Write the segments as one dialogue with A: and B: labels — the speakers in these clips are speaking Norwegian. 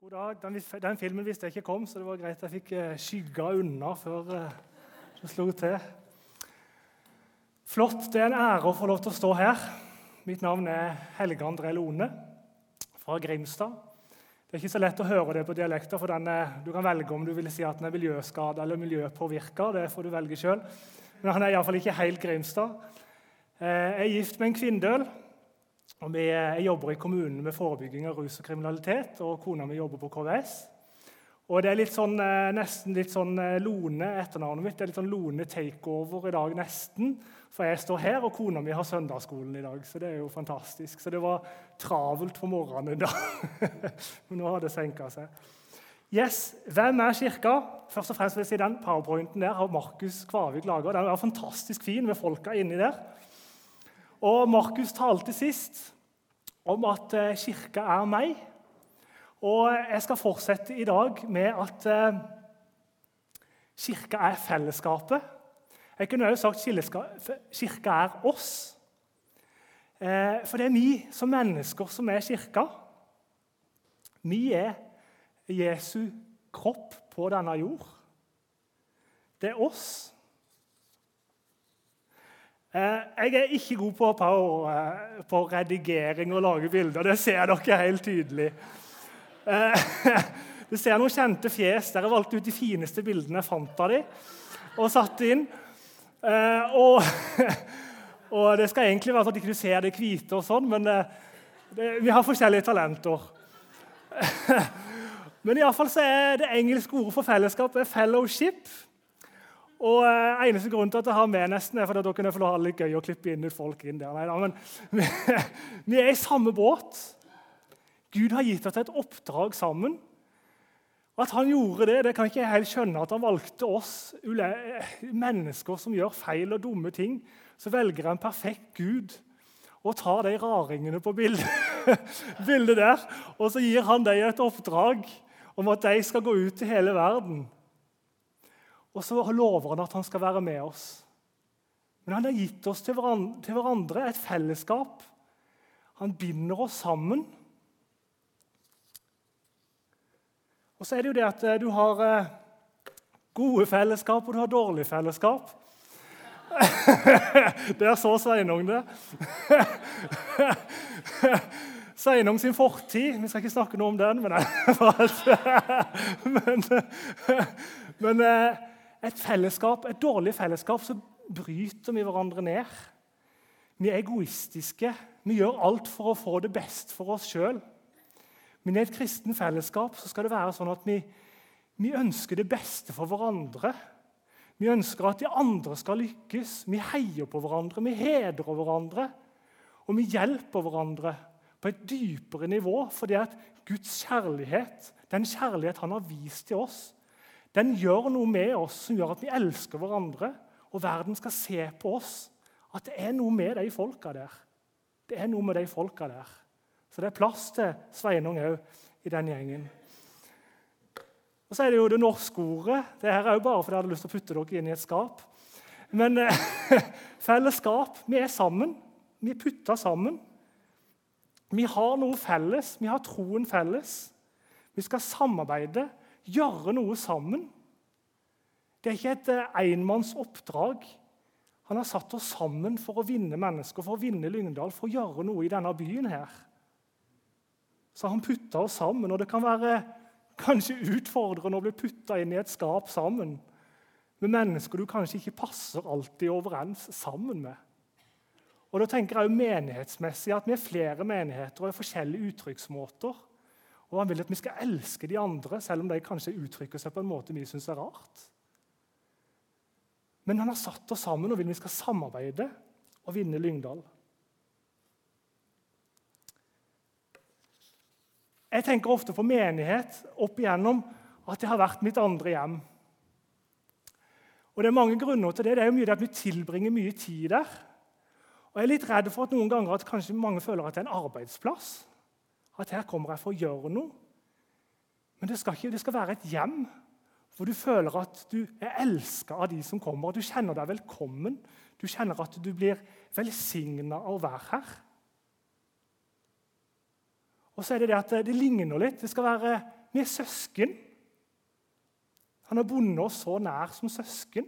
A: God dag. Den, den filmen visste jeg ikke kom, så det var greit jeg fikk eh, skygga unna før eh, det slo til. Flott. Det er en ære å få lov til å stå her. Mitt navn er Helge André Lone fra Grimstad. Det er ikke så lett å høre det på dialekter, for er, du kan velge om du vil si at den er miljøskada eller miljøpåvirka. Det får du velge sjøl. Men han er iallfall ikke helt Grimstad. Eh, Jeg er gift med en kvinndøl. Og vi, jeg jobber i kommunen med forebygging av rus og kriminalitet, og kona mi jobber på KVS. Og det er litt sånn, eh, nesten litt sånn eh, Lone etternavnet mitt. Det er litt sånn Lone takeover i dag, nesten. For jeg står her, og kona mi har søndagsskolen i dag. Så det er jo fantastisk. Så det var travelt på morgenen da. Men nå har det senka seg. Yes, Hvem er kirka? Først og fremst vil jeg si Den powerpointen der har Markus Kvavik laga. Den er fantastisk fin med folka inni der. Og Markus talte sist om at eh, kirka er meg. Og jeg skal fortsette i dag med at eh, kirka er fellesskapet. Jeg kunne også sagt kirka- kirka er oss. Eh, For det er vi som mennesker som er kirka. Vi er Jesu kropp på denne jord. Det er oss. Eh, Jeg er ikke god på, power, eh, på redigering og lage bilder. Det ser dere helt tydelig. Eh, Du ser noen kjente fjes. Der jeg valgte ut de fineste bildene jeg fant av dem, og satte inn. Og, og det skal egentlig være sånn at ikke du ser det hvite, og sånn, men det, vi har forskjellige talenter. Men i alle fall er det engelske ordet for fellesskap er 'fellowship'. Og eh, eneste grunn til at jeg har med nesten, er for at da kunne få ha det litt gøy å klippe inn folk inn der. Nei, da, men vi, vi er i samme båt. Gud har gitt oss et oppdrag sammen. At han gjorde det, det kan ikke jeg helt skjønne. At han valgte oss ule- mennesker som gjør feil og dumme ting. Så velger en perfekt Gud og tar de raringene på bildet, bildet der. Og så gir han dem et oppdrag om at de skal gå ut til hele verden. Og så lover han at han skal være med oss. Men han har gitt oss til hverandre, til hverandre et fellesskap. Han binder oss sammen. Og så er det jo det at eh, du har eh, gode fellesskap, og du har dårlig fellesskap. Der så Sveinung det. Sveinung sin fortid Vi skal ikke snakke noe om den, men, men, men eh, et fellesskap, et dårlig fellesskap, så bryter vi hverandre ned. Vi er egoistiske. Vi gjør alt for å få det best for oss sjøl. Men i et kristen fellesskap så skal det være sånn at vi, vi ønsker det beste for hverandre. Vi ønsker at de andre skal lykkes. Vi heier på hverandre, vi hedrer hverandre. Og vi hjelper hverandre på et dypere nivå, fordi at Guds kjærlighet, den kjærlighet han har vist til oss, den gjør noe med oss som gjør at vi elsker hverandre. Og verden skal se på oss at det er noe med de folka der. Det er noe med de folka der. Så det er plass til Sveinung òg i den gjengen. Og Så er det jo det norske ordet. Det her er jo bare fordi jeg hadde lyst til å putte dere inn i et skap. Men eh, fellesskap. Vi er sammen. Vi er putta sammen. Vi har noe felles. Vi har troen felles. Vi skal samarbeide, gjøre noe sammen. Det er ikke et eh, enmannsoppdrag. Han har satt oss sammen for å vinne mennesker, for å vinne Lyngdal, for å gjøre noe i denne byen. her. Så han putta oss sammen, og det kan være kanskje utfordrende å bli putta inn i et skap sammen med mennesker du kanskje ikke passer alltid overens sammen med. Og da tenker jeg jo menighetsmessig at Vi er flere menigheter og har forskjellige uttrykksmåter. Og Han vil at vi skal elske de andre, selv om de kanskje uttrykker seg på en måte vi syns er rart. Men han har satt oss sammen og vil vi skal samarbeide og vinne Lyngdal. Jeg tenker ofte på menighet opp igjennom at det har vært mitt andre hjem. Og Det er mange grunner til det. Det er jo mye det at Vi tilbringer mye tid der. Og Jeg er litt redd for at noen ganger at kanskje mange føler at det er en arbeidsplass. At her kommer jeg for å gjøre noe. Men det skal, ikke, det skal være et hjem hvor du føler at du er elska av de som kommer. Du kjenner deg velkommen. Du kjenner at du blir velsigna av å være her. Og så er det det at det ligner litt. Det skal være er søsken. Han har bundet oss så nær som søsken.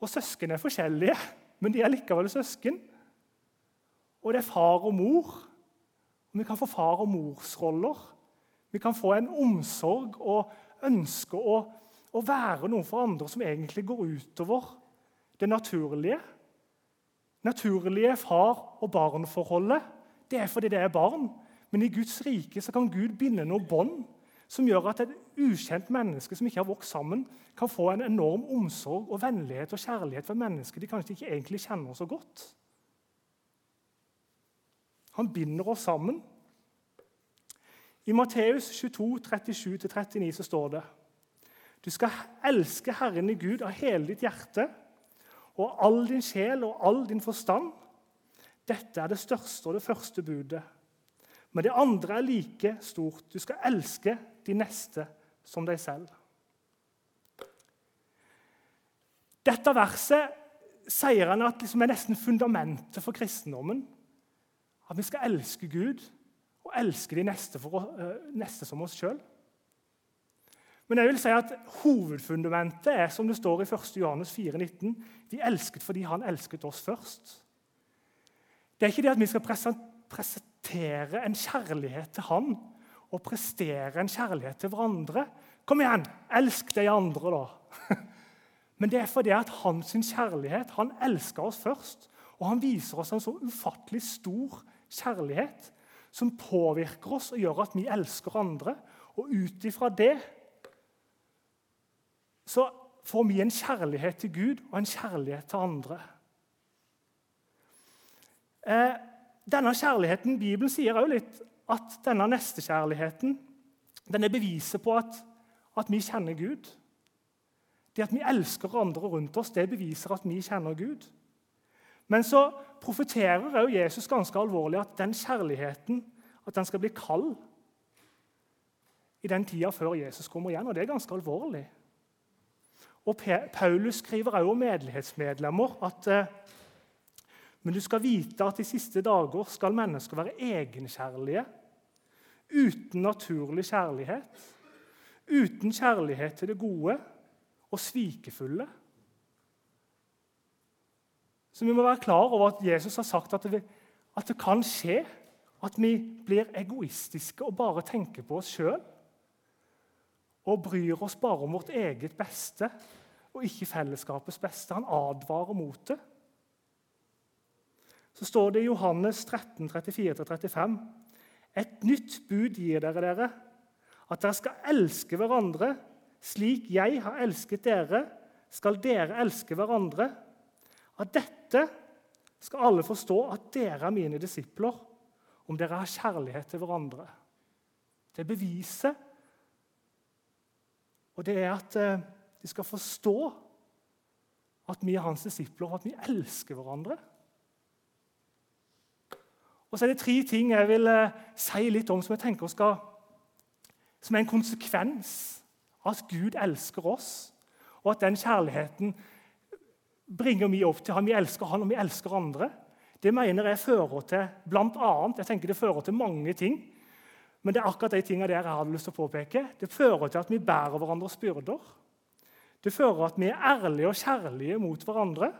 A: Og søsken er forskjellige, men de er likevel søsken. Og det er far og mor. Vi kan få far- og morsroller. Vi kan få en omsorg og ønske å, å være noe for andre som egentlig går utover det naturlige. Naturlige far- og barn-forholdet det er fordi det er barn. Men i Guds rike så kan Gud binde noen bånd som gjør at et ukjent menneske som ikke har vokst sammen, kan få en enorm omsorg og vennlighet og kjærlighet for mennesker de kanskje ikke egentlig kjenner så godt. Han binder oss sammen. I Matteus 22, 37-39 så står det Du skal elske Herren i Gud av hele ditt hjerte og all din sjel og all din forstand. Dette er det største og det første budet. Men det andre er like stort. Du skal elske de neste som deg selv. Dette verset sier han at liksom er nesten fundamentet for kristendommen. At vi skal elske Gud og elske de neste, for, uh, neste som oss sjøl. Men jeg vil si at hovedfundamentet er som det står i 1. Johannes 4,19. Vi elsket fordi han elsket oss først. Det er ikke det at vi skal presentere en kjærlighet til han og prestere en kjærlighet til hverandre. Kom igjen, elsk de andre, da. Men det er fordi at hans kjærlighet Han elsker oss først. Og han viser oss en så ufattelig stor kjærlighet som påvirker oss og gjør at vi elsker andre. Og ut ifra det så får vi en kjærlighet til Gud og en kjærlighet til andre. Eh, denne kjærligheten, Bibelen sier også litt at denne nestekjærligheten den er beviset på at, at, vi kjenner Gud. Det at vi elsker andre rundt oss, det beviser at vi kjenner Gud. Men så profeterer også Jesus ganske alvorlig at den kjærligheten at den skal bli kald i den tida før Jesus kommer igjen. Og det er ganske alvorlig. Og Paulus skriver også om medlighetsmedlemmer at eh, men du skal vite at i siste dager skal mennesker være egenkjærlige, uten naturlig kjærlighet, uten kjærlighet til det gode og svikefulle. Så vi må være klar over at Jesus har sagt at det, at det kan skje at vi blir egoistiske og bare tenker på oss sjøl. Og bryr oss bare om vårt eget beste og ikke fellesskapets beste. Han advarer mot det. Så står det i Johannes 13, 34-35.: Et nytt bud gir dere dere, at dere skal elske hverandre slik jeg har elsket dere, skal dere elske hverandre. Av dette skal alle forstå at dere er mine disipler, om dere har kjærlighet til hverandre. Det er beviset. Og det er at eh, de skal forstå at vi er hans disipler, og at vi elsker hverandre. Og så er det tre ting jeg vil eh, si litt om som jeg tenker skal, som er en konsekvens av at Gud elsker oss, og at den kjærligheten bringer vi opp til ham. Vi elsker han, og vi elsker andre. Det mener jeg fører til blant annet, jeg tenker det fører til mange ting. Men det er akkurat de tingene der jeg hadde lyst til å påpeke. Det fører til at vi bærer hverandres byrder. Det fører at vi er ærlige og kjærlige mot hverandre.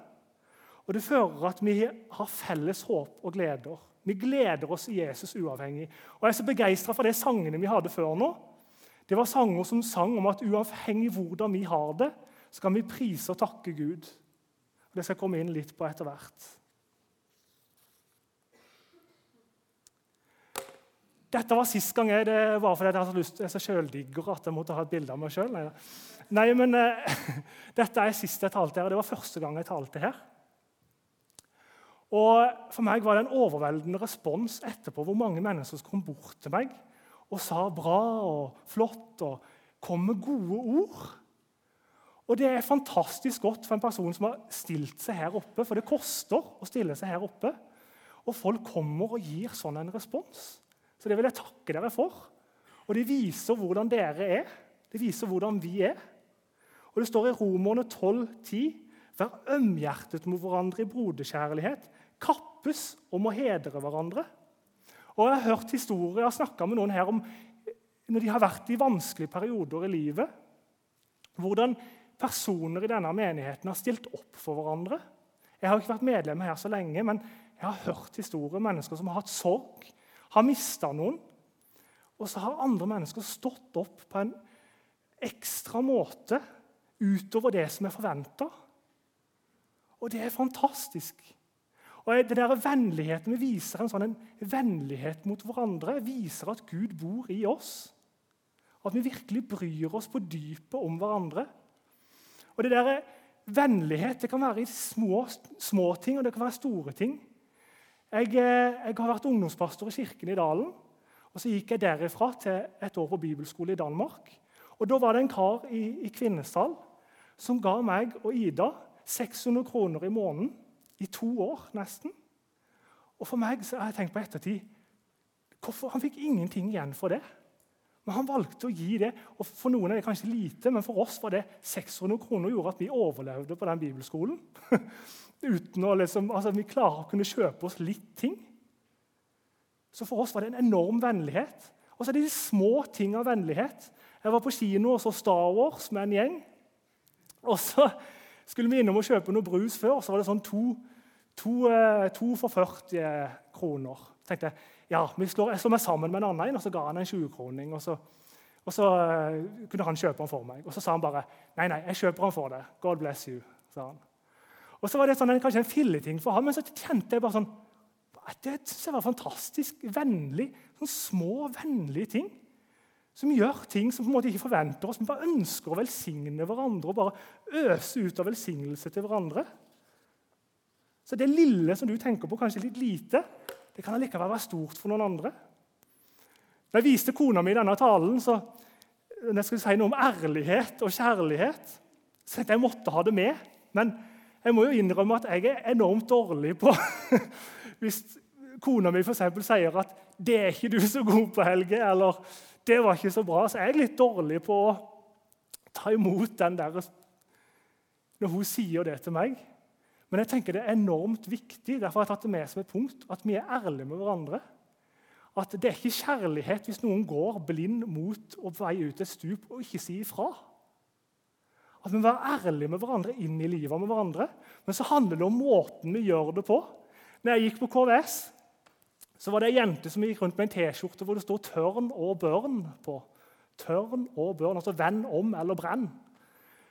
A: Og det fører at vi har felles håp og gleder. Vi gleder oss i Jesus uavhengig. Og Jeg er så begeistra for de sangene vi hadde før nå. Det var sanger som sang om at uavhengig hvordan vi har det, så kan vi prise og takke Gud. Det skal jeg komme inn litt på etter hvert. Dette var sist gang jeg, det var fordi jeg hadde lyst, jeg er så sjøldigger at jeg måtte ha et bilde av meg sjøl. Nei, Nei, men uh, dette er sist jeg talte her, det var første gang jeg talte her. Og For meg var det en overveldende respons etterpå hvor mange mennesker som kom bort til meg og sa bra og flott og kom med gode ord. Og Det er fantastisk godt for en person som har stilt seg her oppe, for det koster å stille seg her oppe. Og folk kommer og gir sånn en respons. Så det vil jeg takke dere for. Og det viser hvordan dere er. Det viser hvordan vi er. Og Det står i Romerne 12, 10, Vær ømhjertet mot hverandre i broderkjærlighet. Kappes om å hedre hverandre. Og Jeg har hørt historier, jeg har snakka med noen her om når de har vært i vanskelige perioder i livet. Hvordan personer i denne menigheten har stilt opp for hverandre. Jeg har ikke vært medlem her så lenge, men jeg har hørt historier om mennesker som har hatt sorg, har mista noen. Og så har andre mennesker stått opp på en ekstra måte utover det som er forventa. Og det er fantastisk. Og det der Vennligheten vi viser en sånn en vennlighet mot hverandre, viser at Gud bor i oss. At vi virkelig bryr oss på dypet om hverandre. Og det der Vennlighet det kan være i små, små ting, og det kan være store ting. Jeg, eh, jeg, har vært ungdomspastor i kirken i Dalen. og Så gikk jeg derifra til et år på bibelskole i Danmark. Og Da var det en kar i, i Kvinesdal som ga meg og Ida 600 kroner i måneden i to år nesten. Og for meg så har jeg tenkt på ettertid hvorfor Han fikk ingenting igjen for det. Men han valgte å gi det. og For noen er det kanskje lite, men for oss var det 600 kroner som gjorde at vi overlevde på den bibelskolen. Uten å liksom, altså Vi klarer å kunne kjøpe oss litt ting. Så for oss var det en enorm vennlighet. Og så er det de små ting av vennlighet. Jeg var på kino og så Star Wars med en gjeng. Og så skulle vi innom og kjøpe noe brus før. og Så var det sånn to, to, eh, to for 40 kroner. Tenkte jeg ja, slår, jeg slår meg sammen med en annen, og så ga han en 20-kroning. Og og så uh, kunne han kjøpe den for meg. Og så sa han bare nei, nei, jeg kjøper den for deg. God bless you. sa han. Og så var det sånn, kanskje en filleting for ham, men så kjente jeg bare sånn Det synes jeg var fantastisk vennlig. Sånne små, vennlige ting. Som gjør ting som på en måte ikke forventer oss, men bare ønsker å velsigne hverandre. og bare øse ut av velsignelse til hverandre. Så det lille som du tenker på, kanskje litt lite, det kan allikevel være stort for noen andre. Da jeg viste kona mi denne talen, så når jeg skulle si noe om ærlighet og kjærlighet, så jeg måtte ha det med. Men jeg må jo innrømme at jeg er enormt dårlig på Hvis kona mi for sier at 'det er ikke du så god på, Helge', eller 'det var ikke så bra', så er jeg litt dårlig på å ta imot den der når hun sier det til meg. Men jeg tenker det er enormt viktig derfor har jeg tatt det med som et punkt, at vi er ærlige med hverandre. At det er ikke kjærlighet hvis noen går blind mot og på vei ut et stup og ikke sier ifra. At vi må være ærlige med hverandre inn i livet med hverandre. Men så handler det om måten vi gjør det på. Når jeg gikk på KVS, så var det ei jente som gikk rundt med en T-skjorte hvor det stod 'Tørn og børn' på. Tørn og børn, altså 'venn om' eller 'brenn',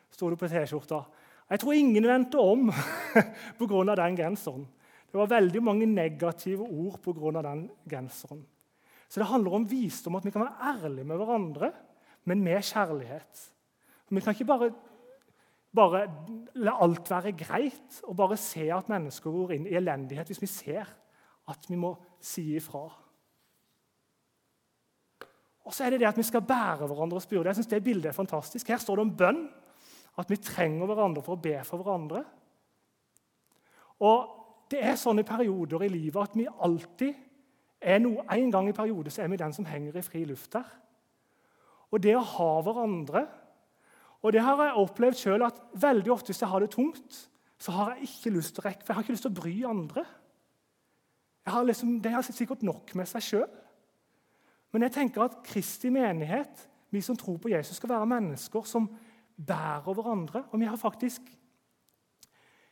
A: sto det på T-skjorta. Jeg tror ingen vendte om pga. den genseren. Det var veldig mange negative ord pga. den genseren. Så det handler om visdom, at vi kan være ærlige med hverandre, men med kjærlighet. Vi kan ikke bare, bare la alt være greit og bare se at mennesker går inn i elendighet hvis vi ser at vi må si ifra. Og så er det det at vi skal bære hverandres byrde. Jeg synes Det bildet er fantastisk. Her står det om bønn. At vi trenger hverandre for å be for hverandre. Og Det er sånne perioder i livet at vi alltid er noe, En gang i perioder så er vi den som henger i fri luft der. Og det å ha hverandre og det har jeg opplevd selv at veldig ofte hvis jeg har det tungt, så har jeg ikke lyst til å rekke, for jeg har ikke lyst til å bry andre. Jeg har liksom, det har sikkert nok med seg sjøl. Men jeg tenker at Kristi menighet, vi som tror på Jesus, skal være mennesker som bærer hverandre. Og vi har faktisk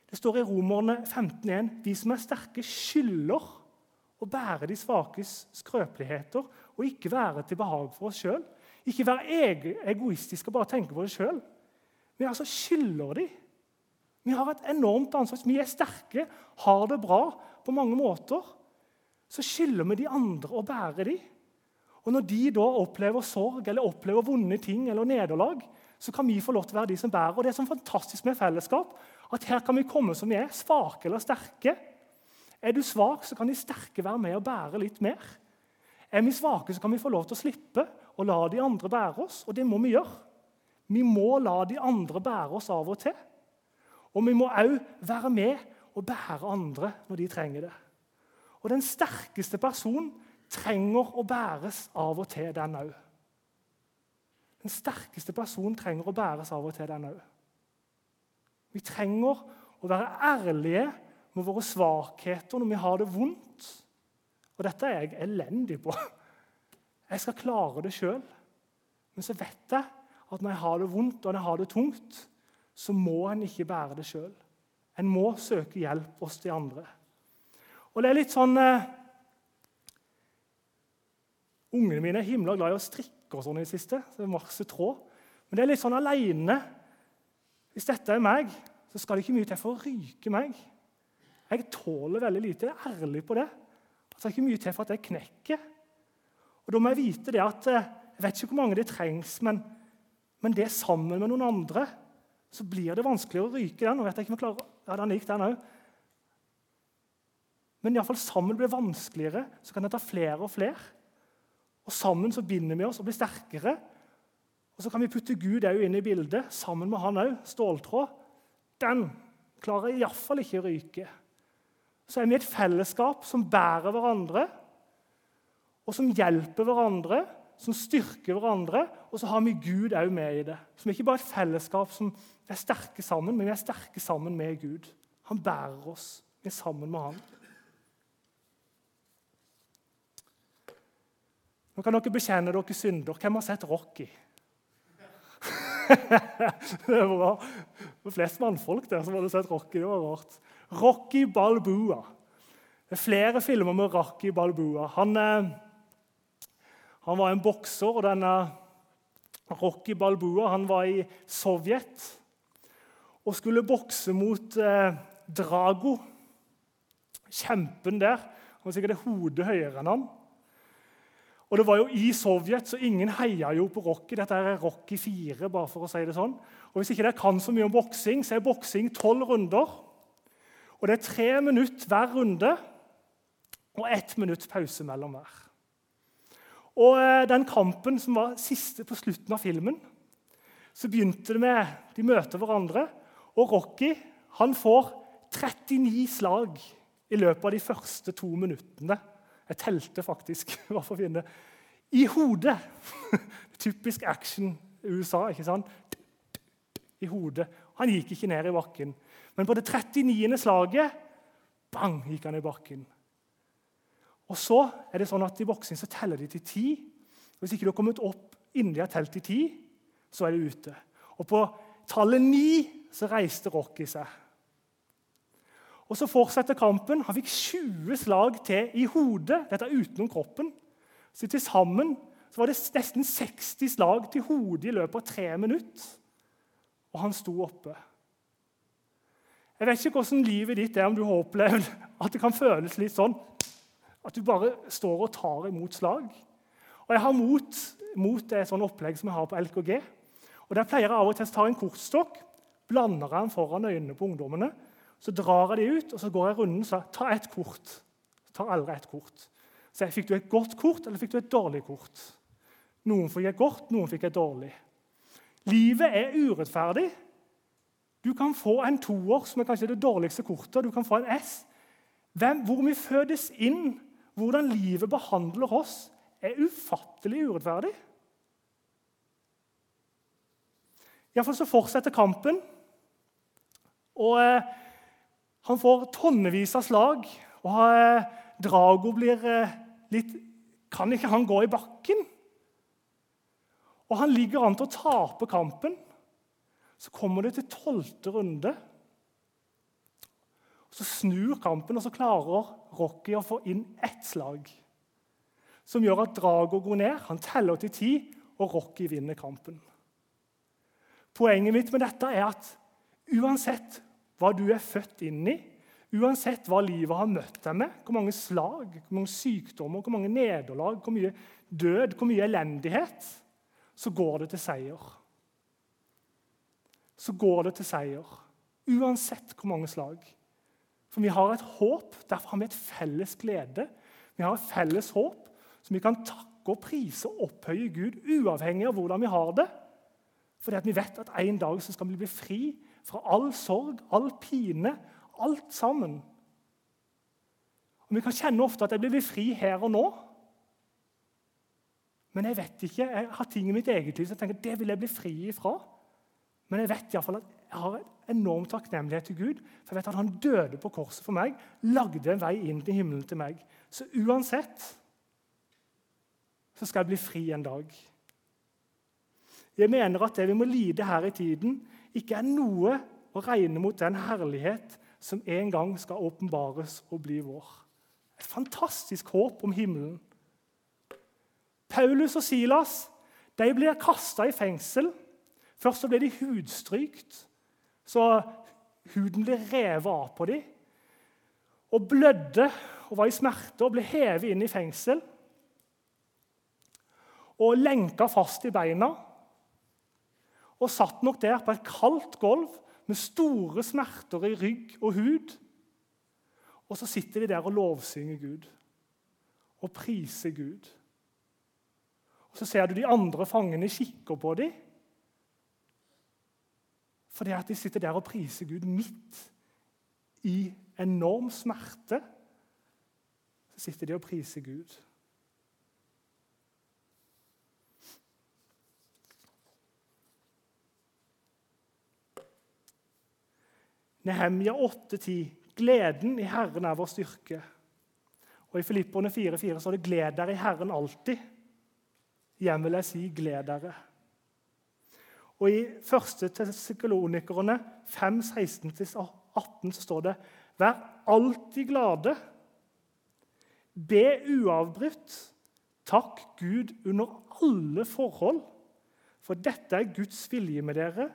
A: Det står i Romerne 15,1.: De som er sterke, skylder å bære de svakes skrøpeligheter og ikke være til behag for oss sjøl. Ikke være egoistisk og bare tenke på det sjøl. Vi altså skylder de. Vi har et enormt ansvar. Vi er sterke, har det bra på mange måter. Så skylder vi de andre å bære de. Og Når de da opplever sorg eller opplever vonde ting eller nederlag, så kan vi få lov til å være de som bærer. Og Det er sånn fantastisk med fellesskap at her kan vi komme som vi er, svake eller sterke. Er du svak, så kan de sterke være med og bære litt mer. Er vi svake, så kan vi få lov til å slippe og la de andre bære oss. Og det må vi gjøre. Vi må la de andre bære oss av og til. Og vi må òg være med og bære andre når de trenger det. Og den sterkeste personen trenger å bæres av og til, den òg. Den sterkeste personen trenger å bæres av og til, den òg. Vi trenger å være ærlige med våre svakheter når vi har det vondt. Og dette er jeg elendig på. Jeg skal klare det sjøl. Men så vet jeg at når jeg har det vondt og når jeg har det tungt, så må en ikke bære det sjøl. En må søke hjelp hos de andre. Og det er litt sånn eh, Ungene mine er himla glad i å strikke og sånn i det siste. så det er masse tråd. Men det er litt sånn aleine. Hvis dette er meg, så skal det ikke mye til for å ryke meg. Jeg tåler veldig lite. Jeg er ærlig på det. Det skal ikke mye til for at jeg knekker. Og Da må jeg vite det at eh, jeg vet ikke hvor mange det trengs, men, men det sammen med noen andre så blir det vanskeligere å ryke den. og vet jeg ikke om jeg klarer, ja, den gikk den òg. Men i alle fall sammen blir det vanskeligere, så kan jeg ta flere og flere. Og Sammen så binder vi oss og blir sterkere. Og Så kan vi putte Gud òg inn i bildet, sammen med han òg. Ståltråd. Den klarer iallfall ikke å ryke. Så er vi et fellesskap som bærer hverandre, og som hjelper hverandre, som styrker hverandre. Og så har vi Gud òg med i det. Så vi er ikke bare et fellesskap som er sterke sammen, men vi er sterke sammen med Gud. Han bærer oss. Vi er sammen med han. Nå kan dere bekjenne dere synder. Hvem har sett Rocky? det er bra. Det var flest mannfolk der som hadde sett Rocky. Det var rart. Rocky Balboa. Det er flere filmer med Rocky Balboa. Han, eh, han var en bokser, og denne Rocky Balboa han var i Sovjet og skulle bokse mot eh, Drago. Kjempen der. Han var sikkert hodet høyere enn han. Og det var jo i Sovjet, så ingen heia jo på Rocky. Dette er Rocky 4, bare for å si det sånn. Og Hvis ikke dere kan så mye om boksing, så er boksing tolv runder. Og det er tre minutter hver runde og ett minutt pause mellom hver. Og eh, Den kampen som var siste på slutten av filmen, så begynte det med De møter hverandre, og Rocky han får 39 slag i løpet av de første to minuttene. Jeg telte faktisk. for å finne. I hodet. Typisk action USA. ikke sant? I hodet. Han gikk ikke ned i bakken. Men på det 39. slaget bang, gikk han i bakken. Og så er det sånn at I boksing så teller de til ti. Hvis ikke du har kommet opp innen de har telt til ti, så er du ute. Og på tallet ni så reiste Rocky seg. Og Så fortsetter kampen. Han fikk 20 slag til i hodet. Dette er utenom kroppen. Så Til sammen så var det nesten 60 slag til hodet i løpet av tre minutter. Og han sto oppe. Jeg vet ikke hvordan livet ditt er, om du har opplevd at det kan føles litt sånn at du bare står og tar imot slag. Og Jeg har mot, mot et sånn opplegg som jeg har på LKG. Og Der pleier jeg av og til å ta en kortstokk, blander den foran øynene på ungdommene så drar jeg de ut, og så går jeg runden og sier ta ett kort. «Ta alle ett kort. Så jeg, Fikk du et godt kort, eller fikk du et dårlig kort? Noen fikk et godt, noen fikk et dårlig. Livet er urettferdig. Du kan få en toer, som er kanskje det dårligste kortet. Du kan få en S. Hvem, hvor vi fødes inn, hvordan livet behandler oss, er ufattelig urettferdig. Iallfall så fortsetter kampen. Og eh, han får tonnevis av slag. og eh, Drago blir eh, litt Kan ikke han gå i bakken? Og han ligger an til å tape kampen. Så kommer det til tolvte runde. Så snur kampen, og så klarer Rocky å få inn ett slag. Som gjør at Drago går ned, han teller til ti, og Rocky vinner kampen. Poenget mitt med dette er at uansett hva du er født inn i, uansett hva livet har møtt deg med, hvor mange slag, hvor mange sykdommer, hvor mange nederlag, hvor mye død, hvor mye elendighet, så går det til seier. Så går det til seier. Uansett hvor mange slag. For vi har et håp, derfor har vi et felles glede. Vi har et felles håp som vi kan takke og prise og opphøye Gud, uavhengig av hvordan vi har det. Fordi at vi vet at en dag så skal vi bli fri fra all sorg, all pine, alt sammen. Og Vi kan kjenne ofte at jeg blir fri her og nå. Men jeg vet ikke, jeg har ting i mitt eget liv som jeg tenker det vil jeg bli fri ifra. Men jeg vet i fall at jeg har en enorm takknemlighet til Gud. For jeg vet at han døde på korset for meg, lagde en vei inn til himmelen til meg. Så uansett så skal jeg bli fri en dag. Jeg mener at det vi må lide her i tiden, ikke er noe å regne mot den herlighet som en gang skal åpenbares og bli vår. Et fantastisk håp om himmelen. Paulus og Silas de blir kasta i fengsel. Først så ble de hudstrykt, så huden ble revet av på dem. Og blødde og var i smerte og ble hevet inn i fengsel. Og lenka fast i beina. Og satt nok der på et kaldt gulv med store smerter i rygg og hud. Og så sitter de der og lovsynger Gud og priser Gud. Og Så ser du de andre fangene kikker på dem. Fordi at de sitter der og priser Gud midt i enorm smerte. Så sitter de og priser Gud. Nehemja 8,10.: Gleden i Herren er vår styrke. Og I Filipperne 4,4 står det 'Gled dere i Herren alltid'. Igjen vil jeg si 'gled dere'. Og I 1. Tessikolonikerne 5.16-18 så står det 'Vær alltid glade'. Be uavbrutt. Takk Gud under alle forhold, for dette er Guds vilje med dere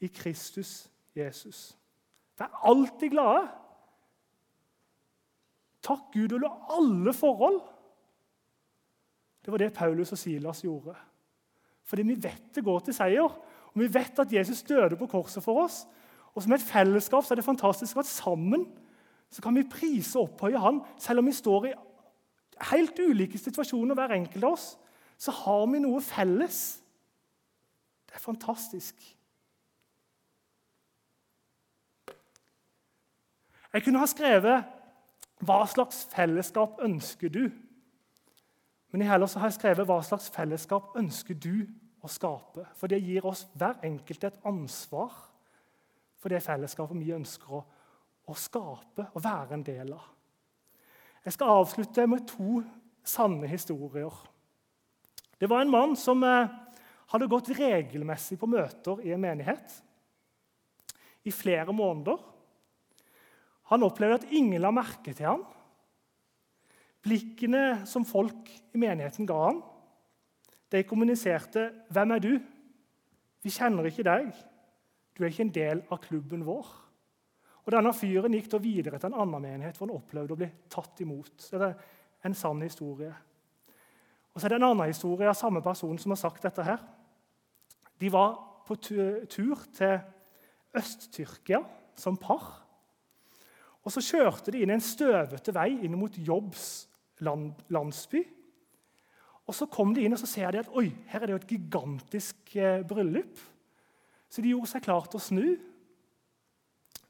A: i Kristus Jesus. Vær alltid glade. Takk Gud under alle forhold. Det var det Paulus og Silas gjorde. Fordi vi vet det går til seier, og vi vet at Jesus døde på korset for oss. Og Som et fellesskap så er det fantastisk at sammen så kan vi prise og opphøye Han. Selv om vi står i helt ulike situasjoner, hver enkelt av oss, så har vi noe felles. Det er fantastisk. Jeg kunne ha skrevet 'Hva slags fellesskap ønsker du?' Men heller så har jeg skrevet 'Hva slags fellesskap ønsker du å skape?' For det gir oss hver enkelt et ansvar for det fellesskapet vi ønsker å, å skape og være en del av. Jeg skal avslutte med to sanne historier. Det var en mann som eh, hadde gått regelmessig på møter i en menighet i flere måneder. Han opplevde at ingen la merke til ham. Blikkene som folk i menigheten ga ham, de kommuniserte 'Hvem er du?' 'Vi kjenner ikke deg. Du er ikke en del av klubben vår.' Og Denne fyren gikk da videre til en annen menighet hvor han opplevde å bli tatt imot. Det er en sann historie. Og så er det en annen historie av samme person som har sagt dette. her. De var på tur til Øst-Tyrkia som par. Og Så kjørte de inn en støvete vei inn mot Jobbs land, landsby. Og Så kom de inn og så ser de at oi, her er det jo et gigantisk eh, bryllup. Så de gjorde seg klar til å snu.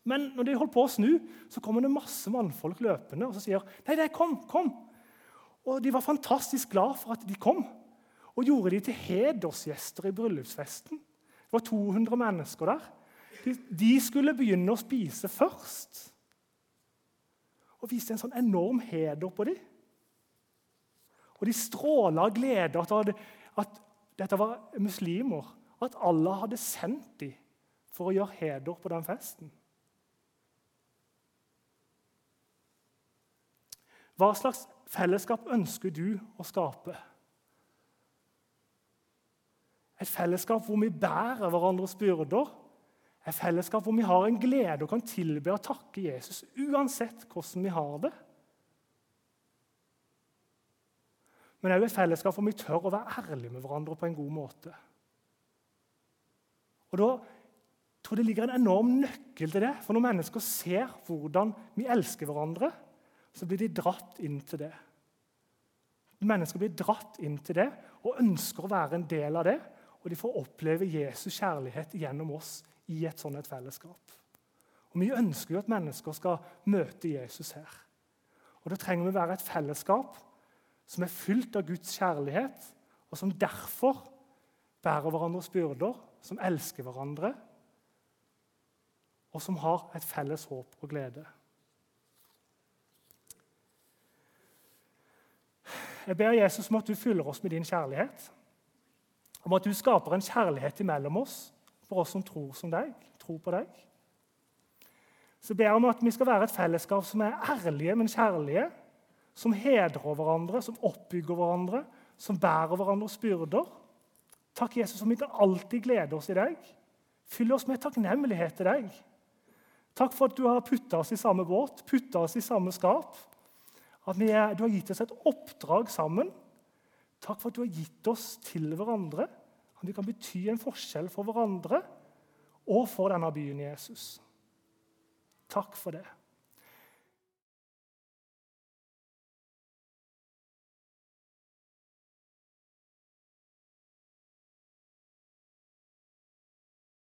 A: Men når de holdt på å snu, så kommer det masse mannfolk løpende og så sier nei, nei, kom, kom. Og De var fantastisk glad for at de kom, og gjorde de til hedersgjester i bryllupsfesten. Det var 200 mennesker der. De, de skulle begynne å spise først og viste en sånn enorm heder på dem. Og de stråla av glede at, at, dette var muslimer. At Allah hadde sendt dem for å gjøre heder på den festen. Hva slags fellesskap ønsker du å skape? Et fellesskap hvor vi bærer hverandres byrder, et fellesskap hvor vi har en glede og kan tilbe og takke Jesus uansett hvordan vi har det. Men òg et fellesskap hvor vi tør å være ærlige med hverandre på en god måte. Og Da tror jeg det ligger en enorm nøkkel til det. For når mennesker ser hvordan vi elsker hverandre, så blir de dratt inn til det. Mennesker blir dratt inn til det og ønsker å være en del av det. Og de får oppleve Jesus kjærlighet gjennom oss i et sånt et fellesskap. Og Vi ønsker jo at mennesker skal møte Jesus her. Og Da trenger vi å være et fellesskap som er fylt av Guds kjærlighet, og som derfor bærer hverandres byrder, som elsker hverandre, og som har et felles håp og glede. Jeg ber Jesus om at du fyller oss med din kjærlighet. Om at du skaper en kjærlighet imellom oss for oss som tror som deg, tror på deg. Så ber jeg om at vi skal være et fellesskap som er ærlige, men kjærlige. Som hedrer hverandre, som oppbygger hverandre, som bærer hverandres byrder. Takk, Jesus, som vi kan alltid glede oss i deg. Fyll oss med takknemlighet til deg. Takk for at du har putta oss i samme båt, putta oss i samme skap. At er, du har gitt oss et oppdrag sammen. Takk for at du har gitt oss til hverandre. At vi kan bety en forskjell for hverandre og for denne byen, Jesus. Takk for det.